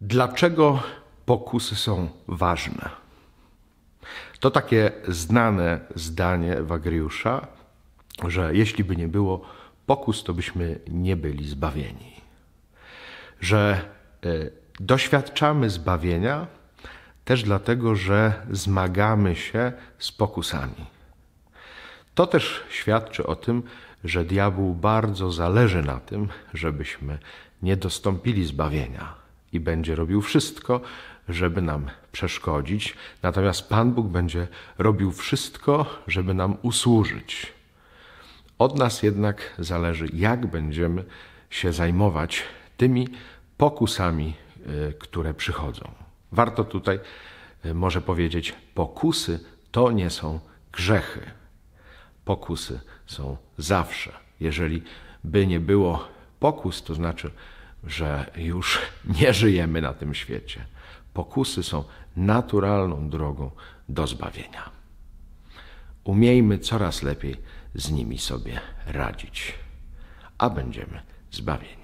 Dlaczego pokusy są ważne? To takie znane zdanie Wagriusza, że jeśli by nie było pokus, to byśmy nie byli zbawieni. Że y, doświadczamy zbawienia też dlatego, że zmagamy się z pokusami. To też świadczy o tym, że diabłu bardzo zależy na tym, żebyśmy nie dostąpili zbawienia i będzie robił wszystko, żeby nam przeszkodzić, natomiast Pan Bóg będzie robił wszystko, żeby nam usłużyć. Od nas jednak zależy, jak będziemy się zajmować tymi pokusami, y, które przychodzą. Warto tutaj y, może powiedzieć, pokusy to nie są grzechy. Pokusy są zawsze. Jeżeli by nie było pokus, to znaczy, że już nie żyjemy na tym świecie. Pokusy są naturalną drogą do zbawienia. Umiejmy coraz lepiej z nimi sobie radzić, a będziemy zbawieni.